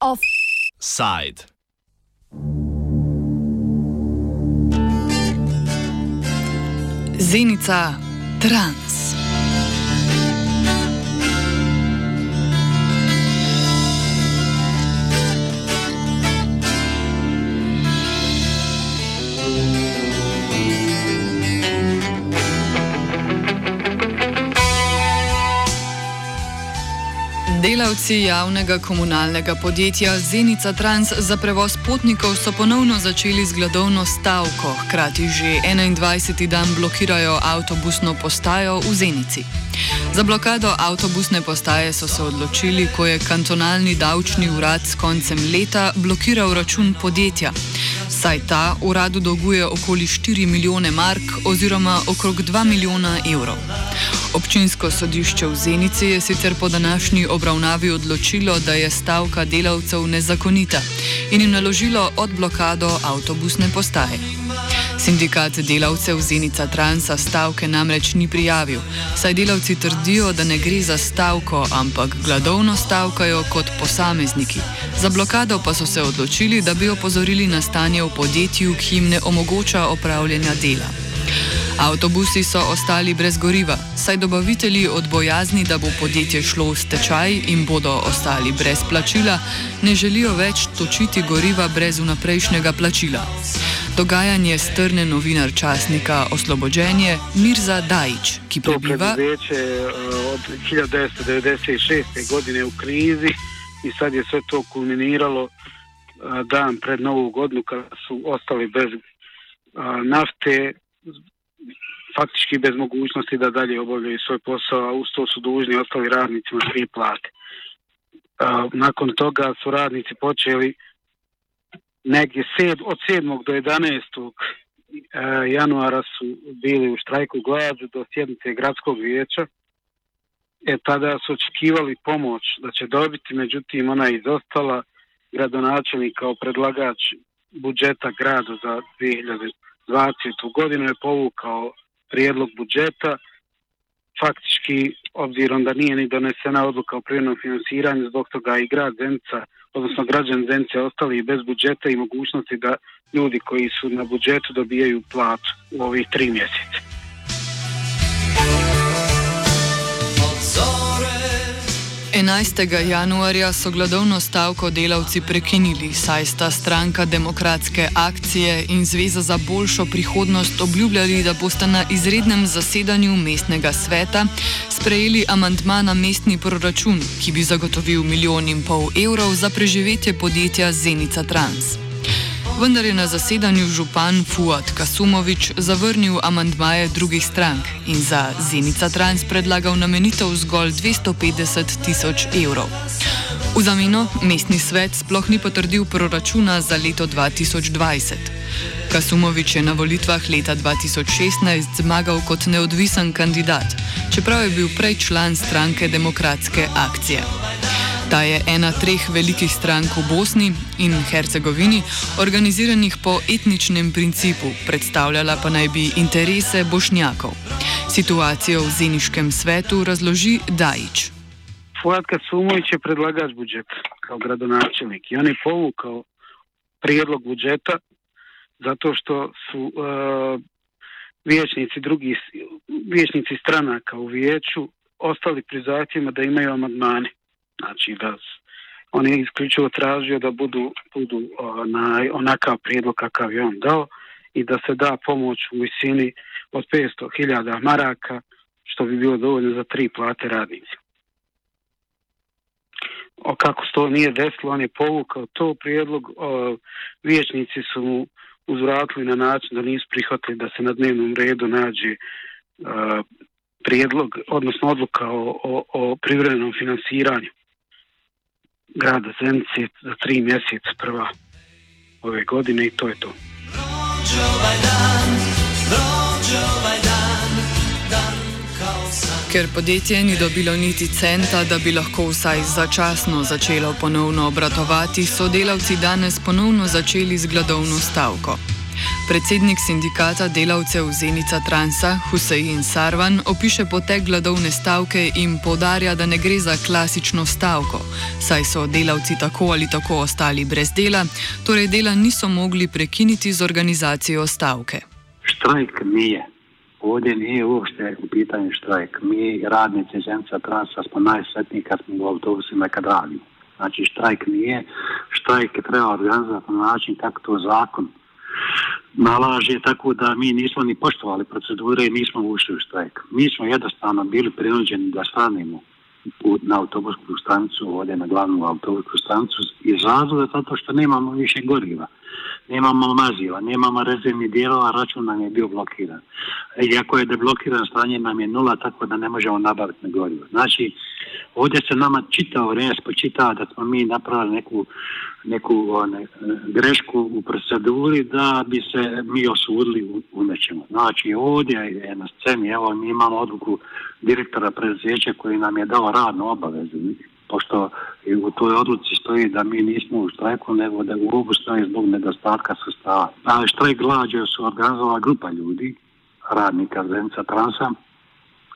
Offside. Zenica Trans. Delavci javnega komunalnega podjetja Zenica Trans za prevoz potnikov so ponovno začeli z gladovno stavko, hkrati že 21. dan blokirajo avtobusno postajo v Zenici. Za blokado avtobusne postaje so se odločili, ko je kantonalni davčni urad s koncem leta blokiral račun podjetja. Saj ta uradu dolguje okoli 4 milijone mark oziroma okrog 2 milijona evrov. Občinsko sodišče v Zenici je sicer po današnji obravnavi odločilo, da je stavka delavcev nezakonita in jim naložilo odblokado avtobusne postaje. Sindikat delavcev Zenica Transa stavke namreč ni prijavil, saj delavci trdijo, da ne gre za stavko, ampak gladovno stavkajo kot posamezniki. Za blokado pa so se odločili, da bi opozorili na stanje v podjetju, ki jim ne omogoča opravljanja dela. Avtobusi so ostali brez goriva, saj dobavitelji od bojazni, da bo podjetje šlo v stečaj in bodo ostali brez plačila, ne želijo več točiti goriva brez vnaprejšnjega plačila. Dogajanje strne novinar časnika Oslobođenje Mirza Dajić, ki prebiva. To je od 1996. godine v krizi in sad je vse to kulminiralo dan pred novo godinu, kada su ostali bez nafte, faktički bez mogućnosti da dalje obavljaju svoj posao, a uz to su dužni ostali radnicima tri plate. Nakon toga su radnici počeli negdje od 7. do 11. januara su bili u štrajku glađu do sjednice gradskog vijeća. E tada su očekivali pomoć da će dobiti, međutim ona je izostala. Gradonačelnik kao predlagač budžeta grada za 2020. godinu je povukao prijedlog budžeta. Faktički, obzirom da nije ni donesena odluka o privremenom financiranju, zbog toga i grad Zenica, odnosno građani Zenice ostali bez budžeta i mogućnosti da ljudi koji su na budžetu dobijaju platu u ovih tri mjeseca. 11. januarja so gladovno stavko delavci prekinili, saj sta stranka demokratske akcije in Zveza za boljšo prihodnost obljubljali, da boste na izrednem zasedanju mestnega sveta sprejeli amantma na mestni proračun, ki bi zagotovil milijon in pol evrov za preživetje podjetja Zenica Trans vendar je na zasedanju župan Fuad Kasumovič zavrnil amantmaje drugih strank in za Zenica Trans predlagal namenitev zgolj 250 tisoč evrov. V zameno mestni svet sploh ni potrdil proračuna za leto 2020. Kasumovič je na volitvah leta 2016 zmagal kot neodvisen kandidat, čeprav je bil prej član stranke Demokratske akcije. Ta je ena treh velikih strank v Bosni in Hercegovini, organiziranih po etničnem principu, predstavljala pa naj bi interese bošnjakov. Situacijo v Zeniškem svetu razloži Dajič. Fuatka Sumović je predlagač budžeta kao gradonačelnik i on je povukao prijedlog budžeta zato što su uh, vijećnici drugih vijećnici stranaka u vijeću ostali pri zahtjevima da imaju amandmane. Znači da on je isključivo tražio da budu, budu onaj, onakav prijedlog kakav je on dao i da se da pomoć u visini od 500.000 maraka što bi bilo dovoljno za tri plate radnici. O kako se to nije desilo, on je povukao to prijedlog, o, vijećnici su mu uzvratili na način da nisu prihvatili da se na dnevnom redu nađe prijedlog, odnosno odluka o, o, o privremenom finansiranju grada Zenice za tri mjeseca prva ove godine i to je to. Ker podjetje ni dobilo niti centa, da bi lahko vsaj začasno začelo ponovno obratovati, so delavci danes ponovno začeli z gladovno stavko. Predsednik sindikata delavcev Zenica Transa Husein Sarvan opiše potek gladovne stavke in podarja, da ne gre za klasično stavko, saj so delavci tako ali tako ostali brez dela, torej dela niso mogli prekiniti z organizacijo stavke. Štrajk nije. Ovdje nije uopšte u pitanju štrajk. Mi radnici Zenica Transa smo najsretniji kad smo u autobusima kad radimo. Znači štrajk nije. Štrajk je treba organizovati na način kako to zakon nalaže, tako da mi nismo ni poštovali procedure i nismo ušli u štrajk. Mi smo jednostavno bili prinuđeni da stanemo na autobusku stanicu, ovdje na glavnu autobusku stanicu iz razloga zato što nemamo više goriva, nemamo maziva, nemamo rezervni dijelova, račun nam je bio blokiran. Iako je deblokiran stanje nam je nula, tako da ne možemo nabaviti na gorivo. Znači, ovdje se nama čitao vrijeme spočitava da smo mi napravili neku neku one, grešku u proceduri da bi se mi osudili u, u nečemu. Znači ovdje je na sceni, evo mi imamo odluku direktora predsjeća koji nam je dao radnu obavezu, pošto u toj odluci stoji da mi nismo u štrajku, nego da u obu stoji zbog nedostatka sredstava. A štrajk glađe su organizovala grupa ljudi, radnika Zenca Transa,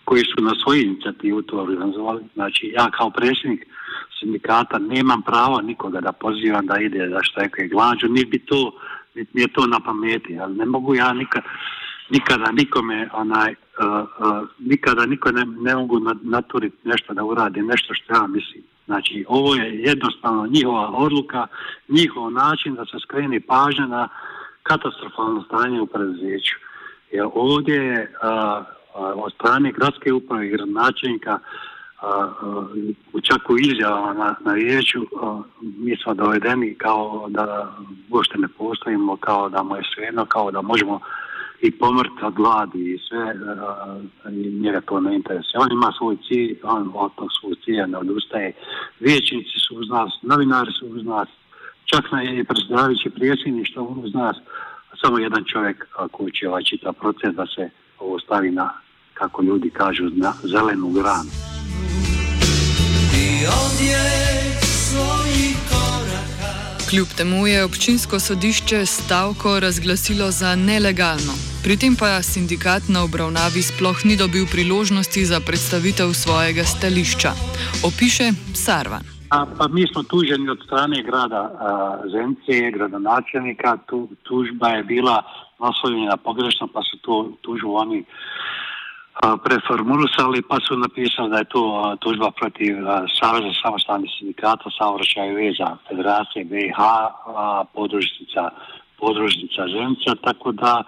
koji su na svoju inicijativu to organizovali. Znači ja kao predsjednik sindikata nemam pravo nikoga da pozivam da ide da štrajkuje glađu, ni bi to, mi je to na pameti, ali ne mogu ja nikad, nikada nikome onaj, uh, uh, nikada niko ne, ne mogu naturiti nešto da uradi, nešto što ja mislim. Znači, ovo je jednostavno njihova odluka, njihov način da se skreni pažnja na katastrofalno stanje u preduzeću. Jer ovdje je uh, od strane gradske uprave i gradonačelnika čak u izjavama na, na vijeću mi smo dovedeni kao da uopšte ne postojimo, kao da mu je svejedno, kao da možemo i pomrti od gladi i sve, i njega to ne interesuje. On ima svoj cilj, on od tog svoj cilja ne odustaje. Vijećnici su uz nas, novinari su uz nas, čak na je predsjedavajući što uz nas, samo jedan čovjek koji će ovaj čita proces da se ovo stavi na, kako ljudi kažu, na zelenu granu. Kljub temu je občinsko sodišče stavko razglasilo za nelegalno. Pri tem pa sindikat na obravnavi sploh ni dobil priložnosti za predstavitev svojega stališča. Opiše Sarvan. A, pa mi smo tuženi od strane grada a, Zence, gradonačelnika. Tu, tužba je bila naslovljena pogrešno, pa su to tužbu oni preformulisali pa su napisali da je to tužba protiv Saveza samostalnih sindikata saobraćaja i veza Federacije BiH, podružnica, podružnica Ženica, tako da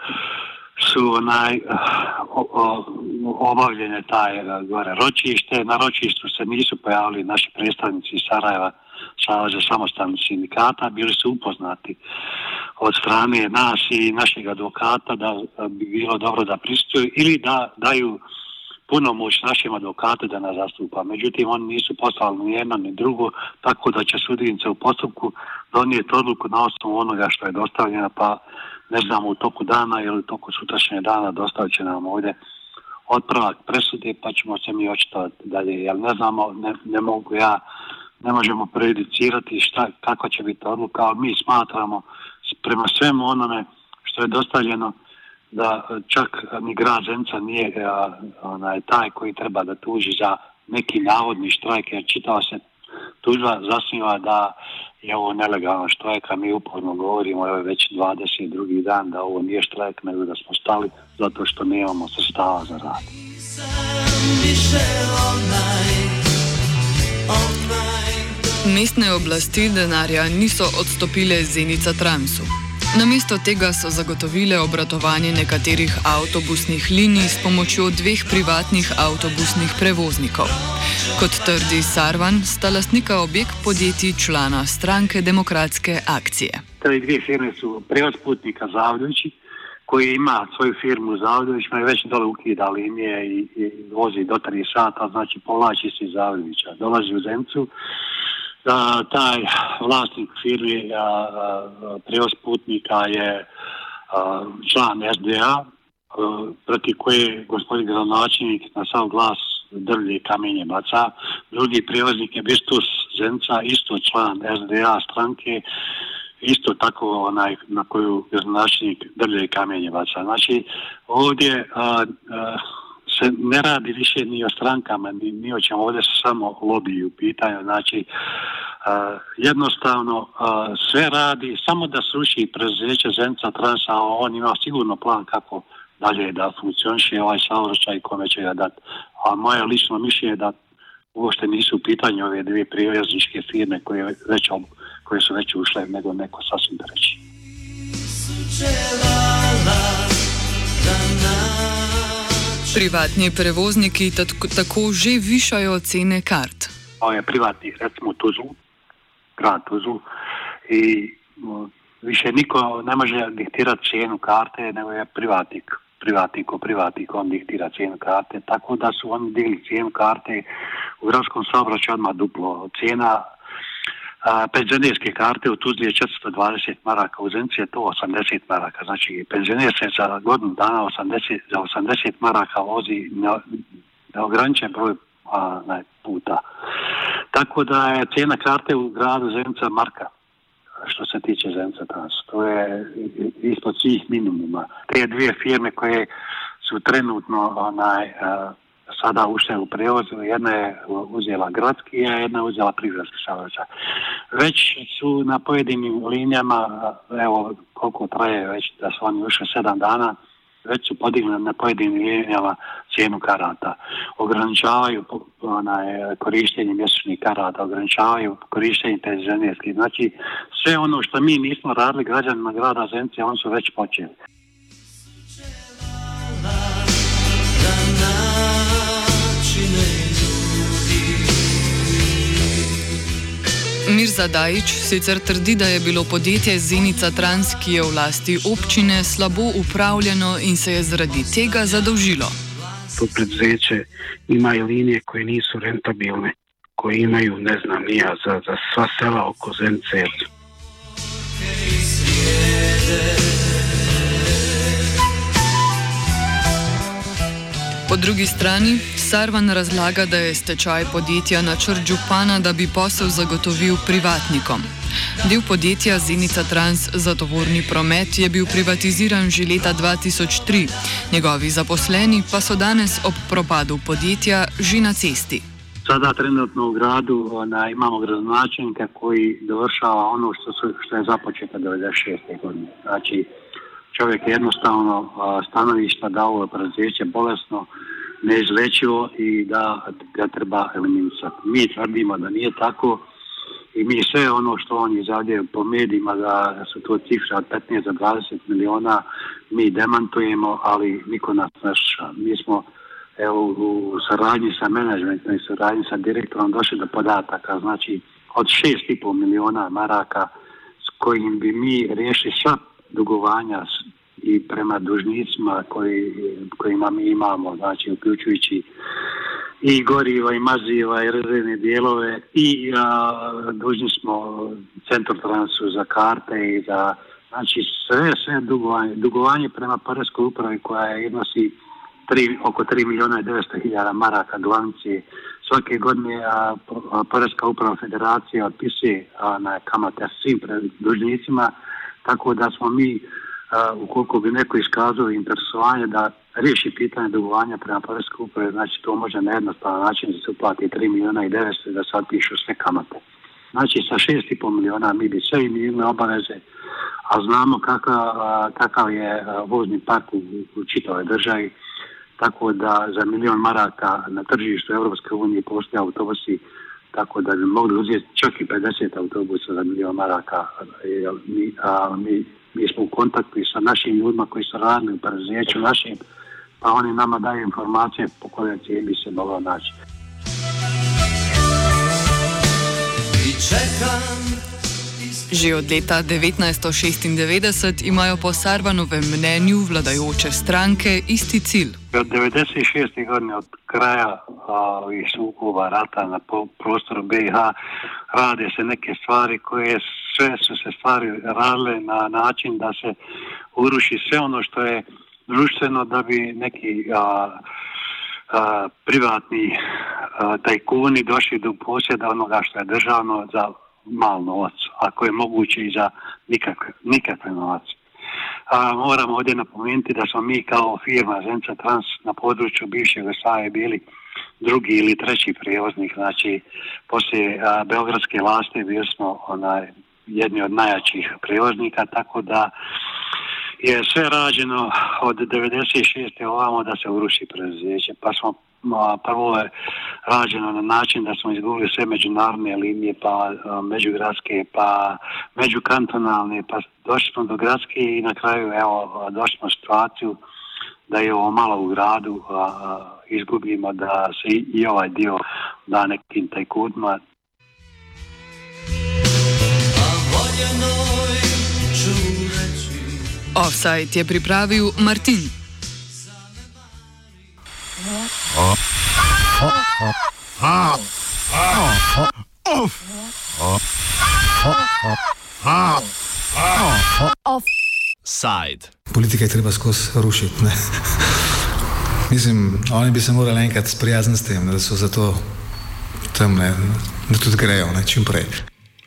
su onaj obavljene taj gore ročište. Na ročištu se nisu pojavili naši predstavnici iz Sarajeva Saveza samostalnih sindikata, bili su upoznati od strane nas i našeg advokata da bi bilo dobro da pristuju ili da daju punomoć našim advokatu da nas zastupa. Međutim, oni nisu poslali ni jedno ni drugo, tako da će sudinice u postupku donijeti odluku na osnovu onoga što je dostavljeno, pa ne znamo u toku dana ili u toku sutrašnjeg dana dostavit će nam ovdje otpravak presude, pa ćemo se mi očitovati dalje. Jer ne znamo, ne mogu ja, ne možemo prejudicirati šta, kakva će biti odluka, ali mi smatramo prema svemu onome što je dostavljeno da čak ni grad Zenca nije onaj, taj koji treba da tuži za neki navodni štrajk, jer čitao se tužba zasniva da je ovo nelegalno štrajk, a mi uporno govorimo evo već 22. dan da ovo nije štrajk, nego da smo stali zato što nemamo sredstava za rad. Mestne oblasti denarja niso odstopile Zenica Transu. Namesto tega so zagotovile obratovanje nekaterih avtobusnih linij s pomočjo dveh privatnih avtobusnih prevoznikov. Kot trdi Sarvan, sta lastnika objekt podjetij člana stranke demokratske akcije. Te dve firme su prevoz putnika Zavljovići, koji ima svoju firmu Zavljović, ima već dole ukida linije i, i vozi do 3 sata, znači povlači se iz Zavljovića. Dolazi u Zemcu, da taj vlasnik firme prevoz putnika je član SDA protiv koje gospodin gradonačelnik na sav glas drvlje kamenje baca. Drugi prevoznik je Bistus Zenca, isto član SDA stranke isto tako onaj na koju gradonačelnik drlje i kamenje baca. Znači ovdje se ne radi više ni o strankama, ni, ni o čemu, ovdje su samo lobiji u pitanju, znači jednostavno sve radi, samo da sruši preduzeće Zenca Transa, a on ima sigurno plan kako dalje da funkcioniše ovaj saobraćaj kome će ga dati. A moje lično mišljenje je da uopšte nisu u pitanju ove dvije prijevozničke firme koje, već, koje su već ušle, nego neko sasvim treći. Privatni prevozniki tako že višajo cene kart. To je privatni, recimo Tuzlu, grad Tuzlu i više niko ne može diktirati cijenu karte, nego je privatnik privatnik privatnik, on diktira cijenu karte, tako da su oni digli cijenu karte u gradskom saobraćaju odmah duplo. Cijena penzionerske karte u Tuzli je 420 maraka, u Zenci je to 80 maraka, znači penzioner se za godinu dana 80, za 80 maraka vozi neograničen broj a, puta. Tako da je cijena karte u gradu Zenca marka što se tiče Zenca Trans. To je ispod svih minimuma. Te dvije firme koje su trenutno onaj, sada ušle u prevoz, jedna je uzela gradski, a jedna je uzela prigradski saobraćaj. Već su na pojedinim linijama, evo koliko traje već da su oni ušli sedam dana, već su podigli na pojedinim linijama cijenu karata. Ograničavaju onaj, korištenje mjesečnih karata, ograničavaju korištenje penzionerskih. Znači, sve ono što mi nismo radili građanima grada Zencije, oni su već počeli. Mirza Dajič sicer trdi, da je bilo podjetje Zenica Trans, ki je v lasti občine, slabo upravljeno in se je zaradi tega zadolžilo. To preduzeće ima linije koje nisu rentabilne, koje imaju, ne znam, nija za, za sva sela oko Zenice. Po drugi strani Sarvan razlaga, da je stečaj podjetja na črt župana, da bi posel zagotovil privatnikom. Del podjetja Zenica Trans za tovorni promet je bil privatiziran že leta 2003, njegovi zaposleni pa so danes ob propadu podjetja že na cesti. Sada trenutno u gradu ona, imamo gradonačelnika koji dovršava ono što, su, što je započeto 96. godine. Znači, čovjek jednostavno stanovišta da ovo preduzeće bolesno, neizlečivo i da ga treba eliminirati. Mi tvrdimo da nije tako i mi sve ono što oni izjavljaju po medijima da su to cifre od 15 do 20 miliona, mi demantujemo, ali niko nas ne. Mi smo evo, u saradnji sa menadžmentom i saradnji sa direktorom došli do podataka, znači od 6,5 miliona maraka s kojim bi mi riješili sva dugovanja i prema dužnicima koji, kojima mi imamo, znači uključujući i goriva i maziva i rezervne dijelove i a, dužni smo transu za karte i za znači sve, sve dugovanje. Dugovanje prema Poreskoj upravi koja iznosi tri, oko 3 milijuna i 900 hiljada maraka glavnici svake godine a, Poreska uprava federacija otpisuje na kamate svim dužnicima tako da smo mi ukoliko bi neko iskazao interesovanje da riješi pitanje dugovanja prema Poreskoj upravi, znači to može na jednostavan način da se uplati 3 milijuna i 900 da sad pišu sve kamate. Znači sa 6,5 milijuna mi bi sve imali obaveze, a znamo kakav, kakav je vozni park u, u čitavoj državi, tako da za milion maraka na tržištu Europske unije postoje autobusi tako da bi mogli uzeti čak i 50 autobusa za milion maraka. Mi, a, mi mi smo u kontaktu i sa našim ljudima koji su radili u preduzeću našim, pa oni nama daju informacije po kojoj bi se moglo naći. Že od leta 1996 imajo po Sarvanovem mnenju vladajoče stranke isti cilj. Od 96. godine, od kraja ovih sukoba rata na prostoru BiH, rade se neke stvari koje sve su se stvari radile na način da se uruši sve ono što je društveno da bi neki a, privatni tajkuni došli do posjeda onoga što je državno za mal novac, ako je moguće i za nikakve, nikakve novac. A, moram ovdje napomenuti da smo mi kao firma Zenca Trans na području bivšeg Jugoslavije bili drugi ili treći prijevoznik, znači poslije a, Beogradske vlasti bili smo onaj, jedni od najjačih prijevoznika, tako da je sve rađeno od 96. ovamo da se uruši preduzeće, pa smo prvo je rađeno na način da smo izgubili sve međunarodne linije, pa međugradske, pa međukantonalne, pa došli smo do gradske i na kraju evo došli smo situaciju da je ovo malo u gradu a, izgubimo da se i, ovaj dio da nekim tajkudima. Offside je pripravil Martin. Offside. Politika je treba skozi rušiti. Mislim, oni bi se morali enkrat sprijazniti s tem, da so zato tam, ne, da tudi grejo, ne, čim prej.